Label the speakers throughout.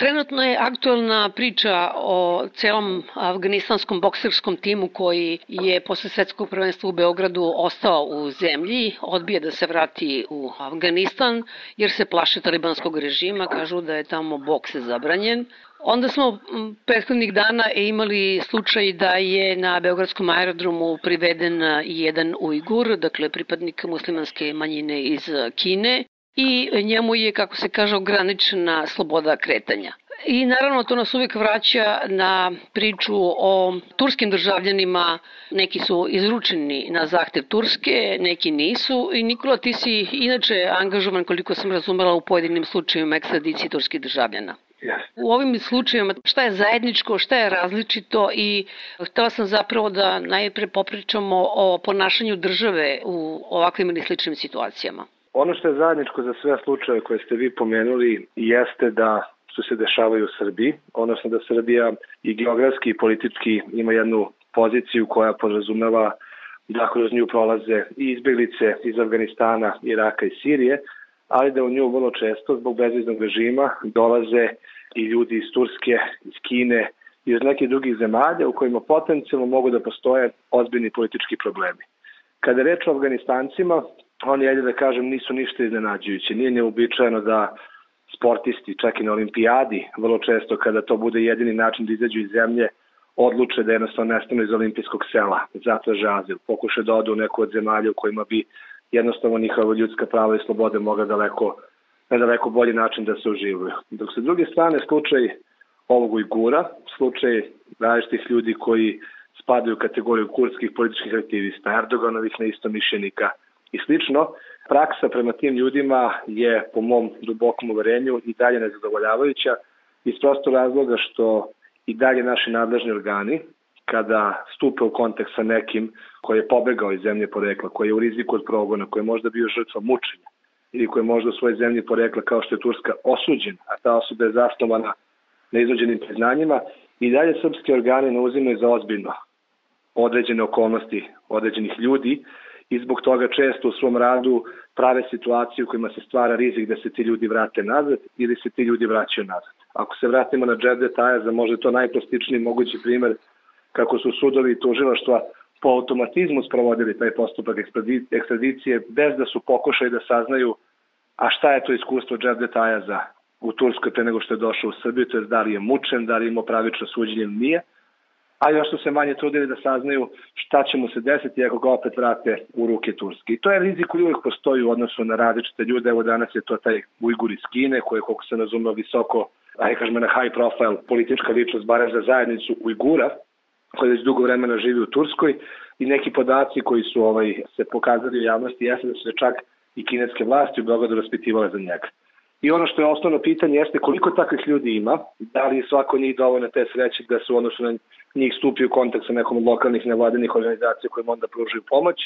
Speaker 1: Trenutno je aktualna priča o celom afganistanskom bokserskom timu koji je posle svetskog prvenstva u Beogradu ostao u zemlji, odbije da se vrati u Afganistan jer se plaše talibanskog režima, kažu da je tamo boks zabranjen. Onda smo prethodnih dana imali slučaj da je na Beogradskom aerodromu priveden jedan Ujgur, dakle pripadnik muslimanske manjine iz Kine, i njemu je, kako se kaže, ograničena sloboda kretanja. I naravno to nas uvek vraća na priču o turskim državljanima. Neki su izručeni na zahtev Turske, neki nisu. I Nikola, ti si inače angažovan, koliko sam razumela, u pojedinim slučajima ekstradicije turskih državljana.
Speaker 2: Yes.
Speaker 1: U ovim slučajima šta je zajedničko, šta je različito i htela sam zapravo da najpre popričamo o ponašanju države u ovakvim ili sličnim situacijama.
Speaker 2: Ono što je zajedničko za sve slučaje koje ste vi pomenuli jeste da su se dešavaju u Srbiji, odnosno da Srbija i geografski i politički ima jednu poziciju koja podrazumeva da kroz nju prolaze i izbjeglice iz Afganistana, Iraka i Sirije, ali da u nju vrlo često zbog bezviznog režima dolaze i ljudi iz Turske, iz Kine, i iz nekih drugih zemalja u kojima potencijalno mogu da postoje ozbiljni politički problemi. Kada je reč o Afganistancima, oni, ajde da kažem, nisu ništa iznenađujući. Nije neobičajeno da sportisti, čak i na olimpijadi, vrlo često kada to bude jedini način da izađu iz zemlje, odluče da jednostavno nestanu iz olimpijskog sela, zatraže azil, pokuše da odu u neku od zemalja u kojima bi jednostavno njihova ljudska prava i slobode mogla daleko, na daleko bolji način da se uživaju. Dok sa druge strane slučaj ovog Ujgura, slučaj različitih ljudi koji spadaju u kategoriju kurskih političkih aktivista, Erdoganovih neistomišljenika i slično, praksa prema tim ljudima je po mom dubokom uverenju i dalje nezadovoljavajuća iz prostog razloga što i dalje naši nadležni organi kada stupe u kontakt sa nekim koji je pobegao iz zemlje porekla, koji je u riziku od progona, koji je možda bio žrtva mučenja ili koji je možda u svojoj zemlji porekla kao što je Turska osuđen, a ta osoba je zasnovana na izvođenim priznanjima, i dalje srpske organe ne uzimaju za ozbiljno određene okolnosti određenih ljudi i zbog toga često u svom radu prave situaciju u kojima se stvara rizik da se ti ljudi vrate nazad ili se ti ljudi vraćaju nazad. Ako se vratimo na Džede Tajaza, možda je to najplastičniji mogući primer kako su sudovi i tužilaštva po automatizmu sprovodili taj postupak ekstradicije bez da su pokušali da saznaju a šta je to iskustvo Džede Tajaza u Turskoj pre nego što je došao u Srbiju, to je da li je mučen, da li je imao pravično suđenje nije a još su se manje trudili da saznaju šta će mu se desiti ako ga opet vrate u ruke Turske. I to je rizik koji uvijek postoji u odnosu na različite ljude. Evo danas je to taj Ujgur iz Kine, koji je, koliko se nazumeo, visoko, aj kažemo na high profile politička ličnost, barem za zajednicu Ujgura, koji već dugo vremena živi u Turskoj i neki podaci koji su ovaj se pokazali u javnosti jeste da su se čak i kineske vlasti u Beogradu raspitivale za njega. I ono što je osnovno pitanje jeste koliko takvih ljudi ima, da li svako njih dovoljno te sreće da su odnosno na njih stupi u kontakt sa nekom od lokalnih nevladinih organizacija kojim onda pružaju pomoć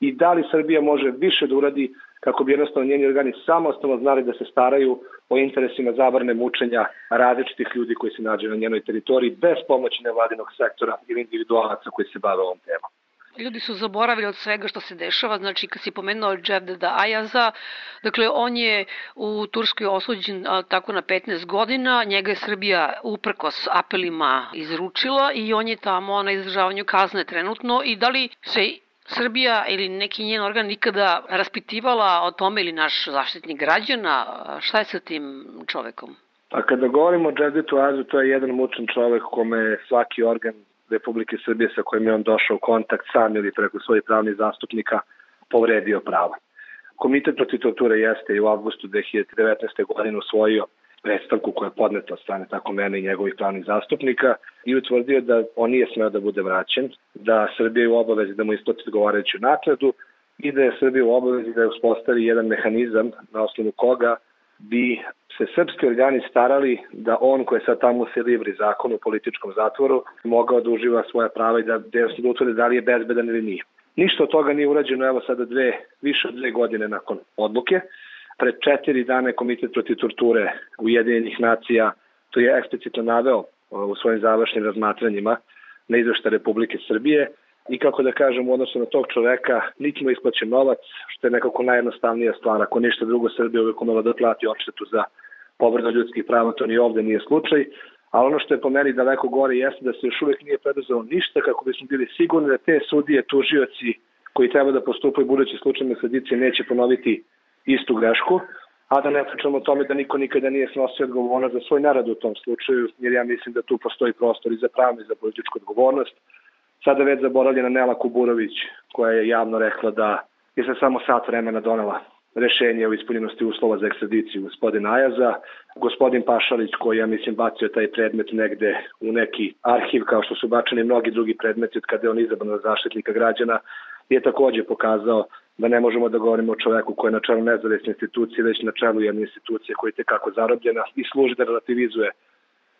Speaker 2: i da li Srbija može više da uradi kako bi jednostavno njeni organi samostalno znali da se staraju o interesima zabrane mučenja različitih ljudi koji se nađe na njenoj teritoriji bez pomoći nevladinog sektora ili individualaca koji se bave ovom temom
Speaker 1: ljudi su zaboravili od svega što se dešava, znači kad si pomenuo Dževdeda Ajaza, dakle on je u Turskoj osuđen a, tako na 15 godina, njega je Srbija uprkos apelima izručila i on je tamo na izdržavanju kazne trenutno. I da li se Srbija ili neki njen organ nikada raspitivala o tome ili naš zaštitnik građana, šta je sa tim čovekom?
Speaker 2: A kada govorimo o Džedetu Azu, to je jedan mučan čovek kome svaki organ Republike Srbije sa kojim je on došao u kontakt sam ili preko svojih pravnih zastupnika povredio prava. Komitet protiv torture jeste i u avgustu 2019. godine usvojio predstavku koja je podneta od strane tako mene i njegovih pravnih zastupnika i utvrdio da on nije smeo da bude vraćen, da Srbija je u obavezi da mu isplati odgovarajuću nakladu i da je Srbija u obavezi da je uspostavi jedan mehanizam na osnovu koga bi se srpski organi starali da on koji je sad tamo se libri zakon u političkom zatvoru mogao da uživa svoja prava i da, da utvrde da li je bezbedan ili nije. Ništa od toga nije urađeno evo sada dve, više od dve godine nakon odluke. Pred četiri dana Komitet protiv torture Ujedinjenih nacija to je eksplicitno naveo u svojim završnim razmatranjima na izvešta Republike Srbije i kako da kažem u odnosu na tog čoveka niti mu isplaćen novac, što je nekako najjednostavnija stvar, ako ništa drugo Srbija uvek umela da plati odštetu za povrda ljudskih prava, to ni ovde nije slučaj, a ono što je po meni daleko gore jeste da se još uvek nije preduzelo ništa kako bismo bili sigurni da te sudije, tužioci koji treba da postupaju budući slučajne sredicije neće ponoviti istu grešku, a da ne pričamo o tome da niko nikada nije snosio odgovornost za svoj narad u tom slučaju, jer ja mislim da tu postoji prostor i za pravnu i za političku odgovornost. Sada već zaboravljena Nela Kuburović, koja je javno rekla da je se samo sat vremena donela rešenje o ispunjenosti uslova za ekstradiciju gospodina Ajaza. Gospodin Pašalić koji ja mislim bacio taj predmet negde u neki arhiv kao što su bačeni mnogi drugi predmeti od kada je on izabran za zaštitnika građana je takođe pokazao da ne možemo da govorimo o čoveku koji je na čelu nezavisne institucije, već na čelu jedne institucije koja je tekako zarobljena i služi da relativizuje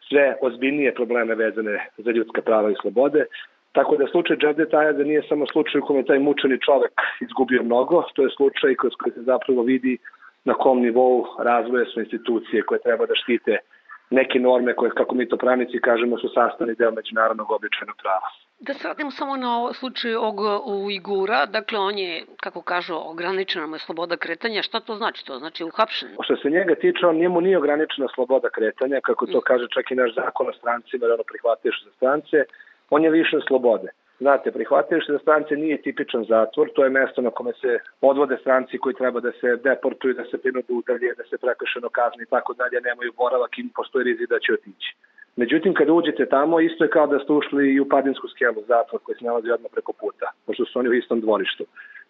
Speaker 2: sve ozbiljnije probleme vezane za ljudska prava i slobode. Tako da slučaj Džavde Tajaza nije samo slučaj u kome taj mučeni čovek izgubio mnogo, to je slučaj kroz koji se zapravo vidi na kom nivou razvoja su institucije koje treba da štite neke norme koje, kako mi to pravnici kažemo, su sastavni deo međunarodnog običajnog prava.
Speaker 1: Da se vratimo samo na slučaj ovog Ujgura, dakle on je, kako kažu, ograničena mu je sloboda kretanja, šta to znači? To znači uhapšen?
Speaker 2: Što se njega tiče, on njemu nije ograničena sloboda kretanja, kako to mm. kaže čak i naš zakon o strancima, jer ono prihvatiš za strance, on je više slobode. Znate, prihvatilište za strance nije tipičan zatvor, to je mesto na kome se odvode stranci koji treba da se deportuju, da se prinudu udalje, da se prekršeno kazni i tako dalje, nemaju boravak i postoji rizik da će otići. Međutim, kada uđete tamo, isto je kao da ste ušli i u Padinsku skelu, zatvor koji se nalazi odmah preko puta, pošto su oni u istom dvorištu.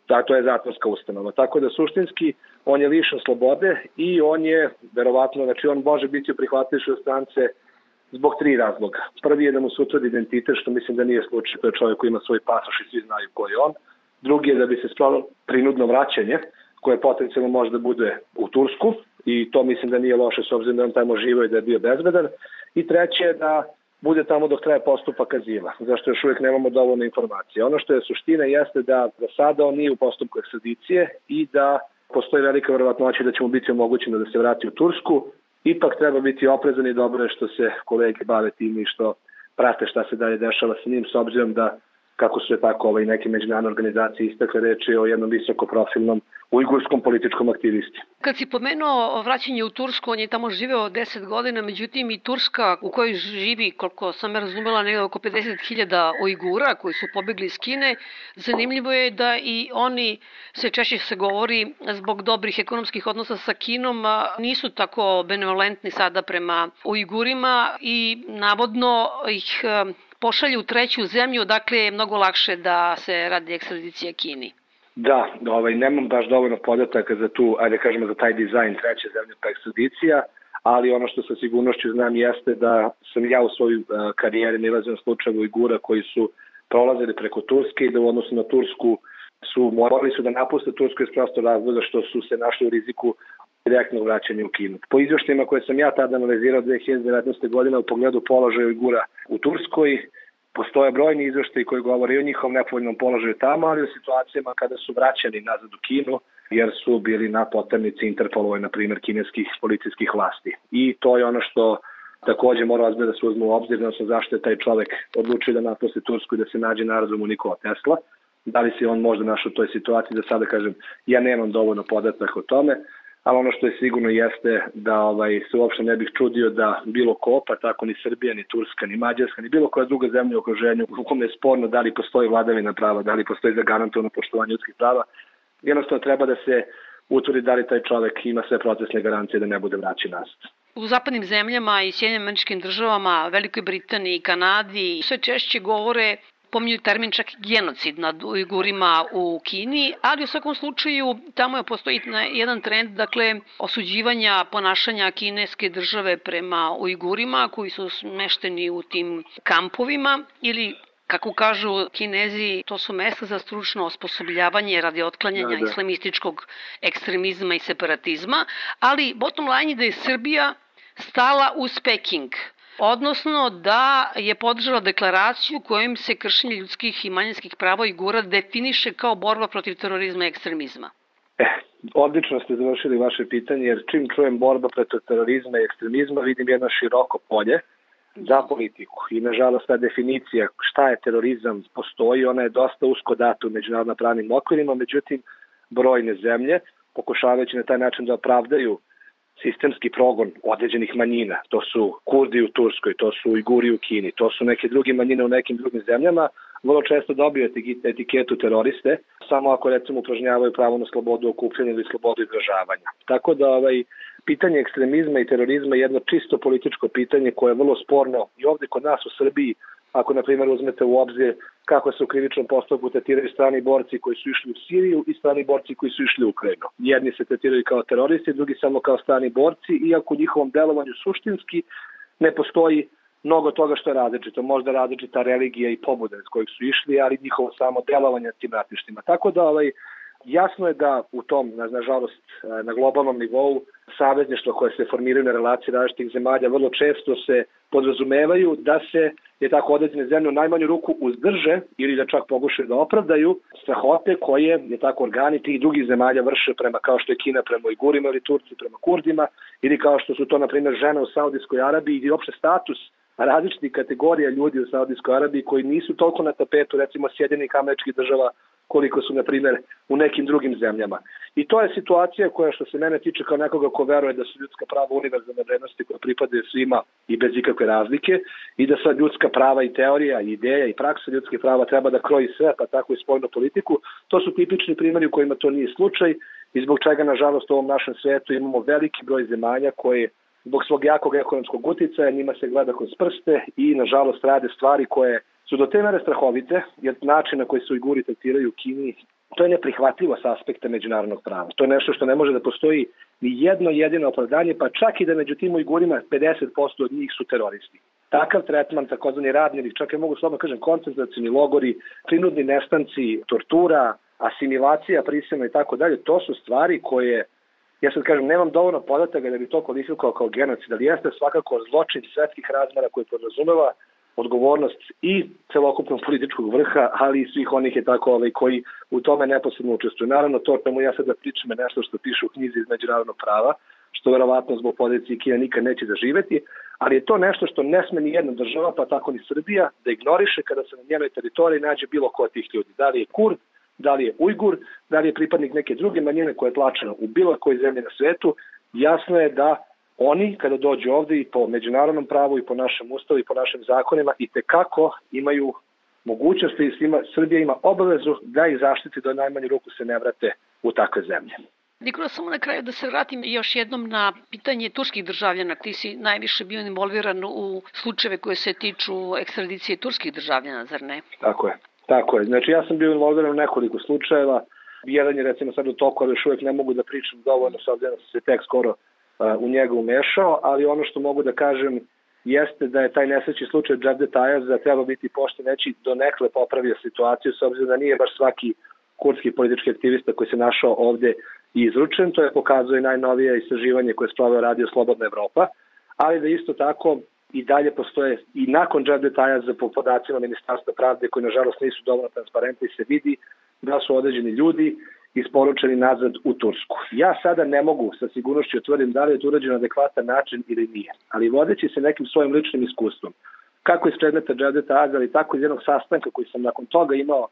Speaker 2: Da, to je zatvorska ustanova. Tako da suštinski on je lišan slobode i on je, verovatno, znači on može biti u prihvatilišu strance zbog tri razloga. Prvi je da mu se utvrdi identitet, što mislim da nije slučaj, to je čovjek koji ima svoj pasoš i svi znaju ko je on. Drugi je da bi se spravilo prinudno vraćanje, koje potencijalno može da bude u Tursku i to mislim da nije loše s obzirom da on tamo živo i da je bio bezbedan. I treće je da bude tamo dok traje postupak azila, zašto još uvijek nemamo dovoljno informacije. Ono što je suština jeste da za sada on nije u postupku ekstradicije i da postoji velika verovatnoća da će mu biti omogućeno da se vrati u Tursku, ipak treba biti oprezan i dobro je što se kolege bave tim i što prate šta se dalje dešava sa njim, s obzirom da kako su je tako ovaj, neke međunarodne organizacije istakle reči o jednom visokoprofilnom ujgurskom političkom aktivisti.
Speaker 1: Kad si pomenuo vraćanje u Tursku, on je tamo živeo 10 godina, međutim i Turska u kojoj živi, koliko sam me razumela, nekada oko 50.000 Ujgura koji su pobegli iz Kine, zanimljivo je da i oni, se češće se govori, zbog dobrih ekonomskih odnosa sa Kinom, nisu tako benevolentni sada prema Ujgurima i navodno ih pošalju u treću zemlju, dakle je mnogo lakše da se radi ekstradicija Kini.
Speaker 2: Da, ovaj, nemam baš dovoljno podataka za tu, ajde kažemo za taj dizajn treće zemlje pa ekstradicija, ali ono što sa sigurnošću znam jeste da sam ja u svojoj uh, karijeri nilazio na slučaju Ujgura koji su prolazili preko Turske i da u odnosu na Tursku su morali su da napuste Tursku iz prosto razloga što su se našli u riziku direktnog vraćanja u Kinu. Po izveštajima koje sam ja tada analizirao 2019. godine u pogledu položaja Ujgura u Turskoj, postoje brojni izveštaji koji govore o njihovom nepovoljnom položaju tamo, ali u situacijama kada su vraćani nazad u Kinu, jer su bili na potemnici Interpolove, na primjer, kineskih policijskih vlasti. I to je ono što takođe mora ozbiljno da se uzme u obzir, odnosno zašto je taj čovek odlučio da napusti Tursku i da se nađe na razumu Nikola Tesla. Da li se on možda našao u toj situaciji, da sada kažem, ja nemam dovoljno podataka o tome, ali ono što je sigurno jeste da ovaj, se uopšte ne bih čudio da bilo ko, pa tako ni Srbija, ni Turska, ni Mađarska, ni bilo koja druga zemlja u okruženju u kome je sporno da li postoji vladavina prava, da li postoji zagarantovano poštovanje ljudskih prava, jednostavno treba da se utvrdi da li taj čovek ima sve procesne garancije da ne bude vraćen nazad.
Speaker 1: U zapadnim zemljama i Sjedinjenim američkim državama, Velikoj Britaniji i Kanadi sve češće govore pominju termin čak genocid nad Ujgurima u Kini, ali u svakom slučaju tamo je postoji jedan trend, dakle, osuđivanja ponašanja kineske države prema Ujgurima koji su smešteni u tim kampovima ili Kako kažu kinezi, to su mesta za stručno osposobljavanje radi otklanjanja da, da. islamističkog ekstremizma i separatizma, ali bottom line je da je Srbija stala uz Peking odnosno da je podržala deklaraciju kojim se kršenje ljudskih i manjinskih prava i gura definiše kao borba protiv terorizma i ekstremizma.
Speaker 2: E, odlično ste završili vaše pitanje, jer čim čujem borba protiv terorizma i ekstremizma, vidim jedno široko polje za politiku. I nažalost ta definicija šta je terorizam postoji, ona je dosta usko data u međunarodno pravnim okvirima, međutim brojne zemlje pokušavajući na taj način da opravdaju sistemski progon određenih manjina. To su Kurdi u Turskoj, to su Ujguri u Kini, to su neke druge manjine u nekim drugim zemljama, vrlo često dobiju etiketu teroriste, samo ako recimo upražnjavaju pravo na slobodu okupljanja ili slobodu izražavanja. Tako da ovaj, pitanje ekstremizma i terorizma je jedno čisto političko pitanje koje je vrlo sporno i ovde kod nas u Srbiji ako na primjer uzmete u obzir kako se u krivičnom postupku tretiraju strani borci koji su išli u Siriju i strani borci koji su išli u Ukrajinu. Jedni se tretiraju kao teroristi, drugi samo kao strani borci, iako u njihovom delovanju suštinski ne postoji mnogo toga što je različito, možda različita religija i pobuda iz kojih su išli, ali njihovo samo delovanje tim ratištima. Tako da ovaj, jasno je da u tom, nažalost, na globalnom nivou, savezništva koje se formiraju na relaciji različitih zemalja vrlo često se podrazumevaju da se je tako određene zemlje u najmanju ruku uzdrže ili da čak pokušaju da opravdaju strahote koje je tako organi tih drugih zemalja vrše prema kao što je Kina prema Ujgurima ili Turci prema Kurdima ili kao što su to na primjer žene u Saudijskoj Arabiji ili opšte status različitih kategorija ljudi u Saudijskoj Arabiji koji nisu toliko na tapetu recimo Sjedinjenih američkih država koliko su, na primjer, u nekim drugim zemljama. I to je situacija koja, što se mene tiče kao nekoga ko veruje da su ljudska prava univerzalne vrednosti koje pripadaju svima i bez ikakve razlike i da sad ljudska prava i teorija i ideja i praksa ljudskih prava treba da kroji sve, pa tako i spoljnu politiku, to su tipični primjeri u kojima to nije slučaj i zbog čega, nažalost, u ovom našem svetu imamo veliki broj zemalja koje zbog svog jakog ekonomskog uticaja njima se gleda kroz prste i, nažalost, rade stvari koje su do te mere strahovite, jer način na koji se Ujguri tretiraju u Kini, to je neprihvatljivo sa aspekta međunarodnog prava. To je nešto što ne može da postoji ni jedno jedino opravdanje, pa čak i da među tim Ujgurima 50% od njih su teroristi. Takav tretman, takozvani radni ili čak je mogu slobodno kažem koncentracijni logori, prinudni nestanci, tortura, asimilacija prisilna i tako dalje, to su stvari koje ja sad kažem, nemam dovoljno podataka da bi to kvalifikovao kao genocid, ali jeste svakako zločin svetskih razmera koji podrazumeva odgovornost i celokupnog političkog vrha, ali i svih onih je tako ovaj, koji u tome neposredno učestvuju. Naravno, to čemu ja sada pričam je nešto što piše u knjizi iz međunarodnog prava, što verovatno zbog pozicije Kina nikad neće zaživeti, ali je to nešto što ne sme ni jedna država, pa tako ni Srbija, da ignoriše kada se na njenoj teritoriji nađe bilo ko od tih ljudi. Da li je Kurd, da li je Ujgur, da li je pripadnik neke druge manjine koja je tlačena u bilo kojoj zemlji na svetu, jasno je da oni kada dođu ovde i po međunarodnom pravu i po našem ustavu i po našim zakonima i te kako imaju mogućnosti i svima, Srbija ima obavezu da ih zaštiti do najmanje ruku se ne vrate u takve zemlje.
Speaker 1: Nikola, samo na kraju da se vratim još jednom na pitanje turskih državljana. Ti si najviše bio involviran u slučajeve koje se tiču ekstradicije turskih državljana, zar ne?
Speaker 2: Tako je. Tako je. Znači ja sam bio involviran u nekoliko slučajeva. Jedan je recimo sad u toku, ali još uvek ne mogu da pričam dovoljno, s obzirom da se tek skoro u njega umešao, ali ono što mogu da kažem jeste da je taj nesreći slučaj Džavde da treba biti pošten neći do nekle popravio situaciju, s obzirom da nije baš svaki kurdski politički aktivista koji se našao ovde izručen, to je pokazuje najnovije istraživanje koje je sproveo radio Slobodna Evropa, ali da isto tako i dalje postoje i nakon Džavde za po podacima Ministarstva pravde koji nažalost nisu dovoljno transparentni se vidi da su određeni ljudi isporučeni nazad u Tursku. Ja sada ne mogu sa sigurnošću tvrdim da li je to urađeno na adekvatan način ili nije, ali vodeći se nekim svojim ličnim iskustvom, kako iz predmeta Džadeta ali tako iz jednog sastanka koji sam nakon toga imao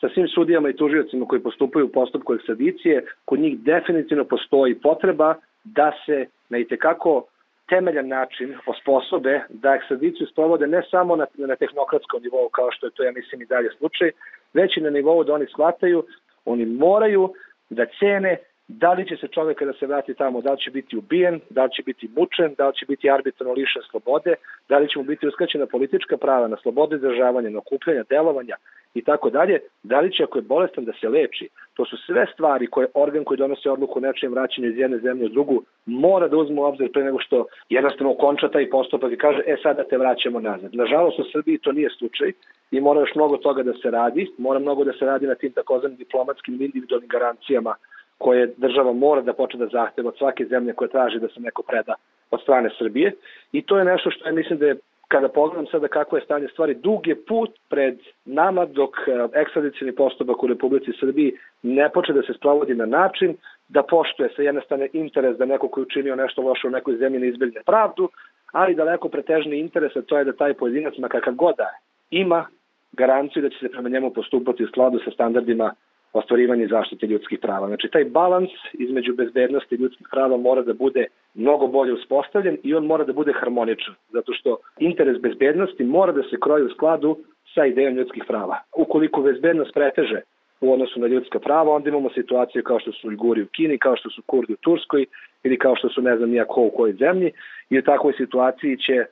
Speaker 2: sa svim sudijama i tužiocima koji postupaju u postupku ekstradicije, kod njih definitivno postoji potreba da se na itekako temeljan način osposobe da ekstradiciju sprovode ne samo na, na tehnokratskom nivou kao što je to ja mislim i dalje slučaj, već i na nivou da oni shvataju Oni moraju da cene da li će se čovek kada se vrati tamo, da li će biti ubijen, da li će biti mučen, da li će biti arbitrano lišen slobode, da li će mu biti uskraćena politička prava na slobodu izražavanja, na okupljanja, delovanja i tako dalje, da li će ako je bolestan da se leči. To su sve stvari koje organ koji donosi odluku o nečijem vraćanju iz jedne zemlje u drugu mora da uzme u obzir pre nego što jednostavno ukonča taj postupak i kaže e sada te vraćamo nazad. Nažalost u Srbiji to nije slučaj i mora još mnogo toga da se radi, mora mnogo da se radi na tim takozvanim diplomatskim individualnim garancijama koje država mora da počne da zahteva od svake zemlje koja traži da se neko preda od strane Srbije i to je nešto što je mislim da je kada pogledam sada kako je stanje stvari, dug je put pred nama dok e, ekstradicijni postupak u Republici Srbiji ne počne da se sprovodi na način da poštuje sa jedne strane interes da neko koji učinio nešto loše u nekoj zemlji ne izbjegne pravdu, ali daleko pretežni interes, a to je da taj pojedinac, makar god da ima garanciju da će se prema njemu postupati u skladu sa standardima ostvarivanje zaštite ljudskih prava. Znači, taj balans između bezbednosti i ljudskih prava mora da bude mnogo bolje uspostavljen i on mora da bude harmoničan, zato što interes bezbednosti mora da se kroji u skladu sa idejom ljudskih prava. Ukoliko bezbednost preteže u odnosu na ljudska prava, onda imamo situaciju kao što su Ujguri u Kini, kao što su Kurdi u Turskoj ili kao što su ne znam nijako u kojoj zemlji i u takvoj situaciji će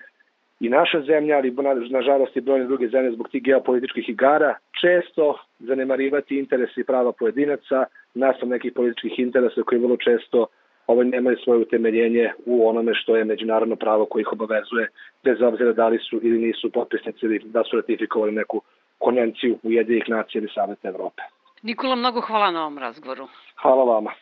Speaker 2: i naša zemlja, ali nažalost i brojne druge zemlje zbog tih geopolitičkih igara, često zanemarivati interese i prava pojedinaca nastav nekih političkih interesa koji vrlo često ovaj nemaju svoje utemeljenje u onome što je međunarodno pravo koje ih obavezuje, bez obzira da li su ili nisu potpisnici ili da su ratifikovali neku konvenciju Ujedinih nacija ili Saveta Evrope.
Speaker 1: Nikola, mnogo hvala na ovom razgovoru.
Speaker 2: Hvala vama.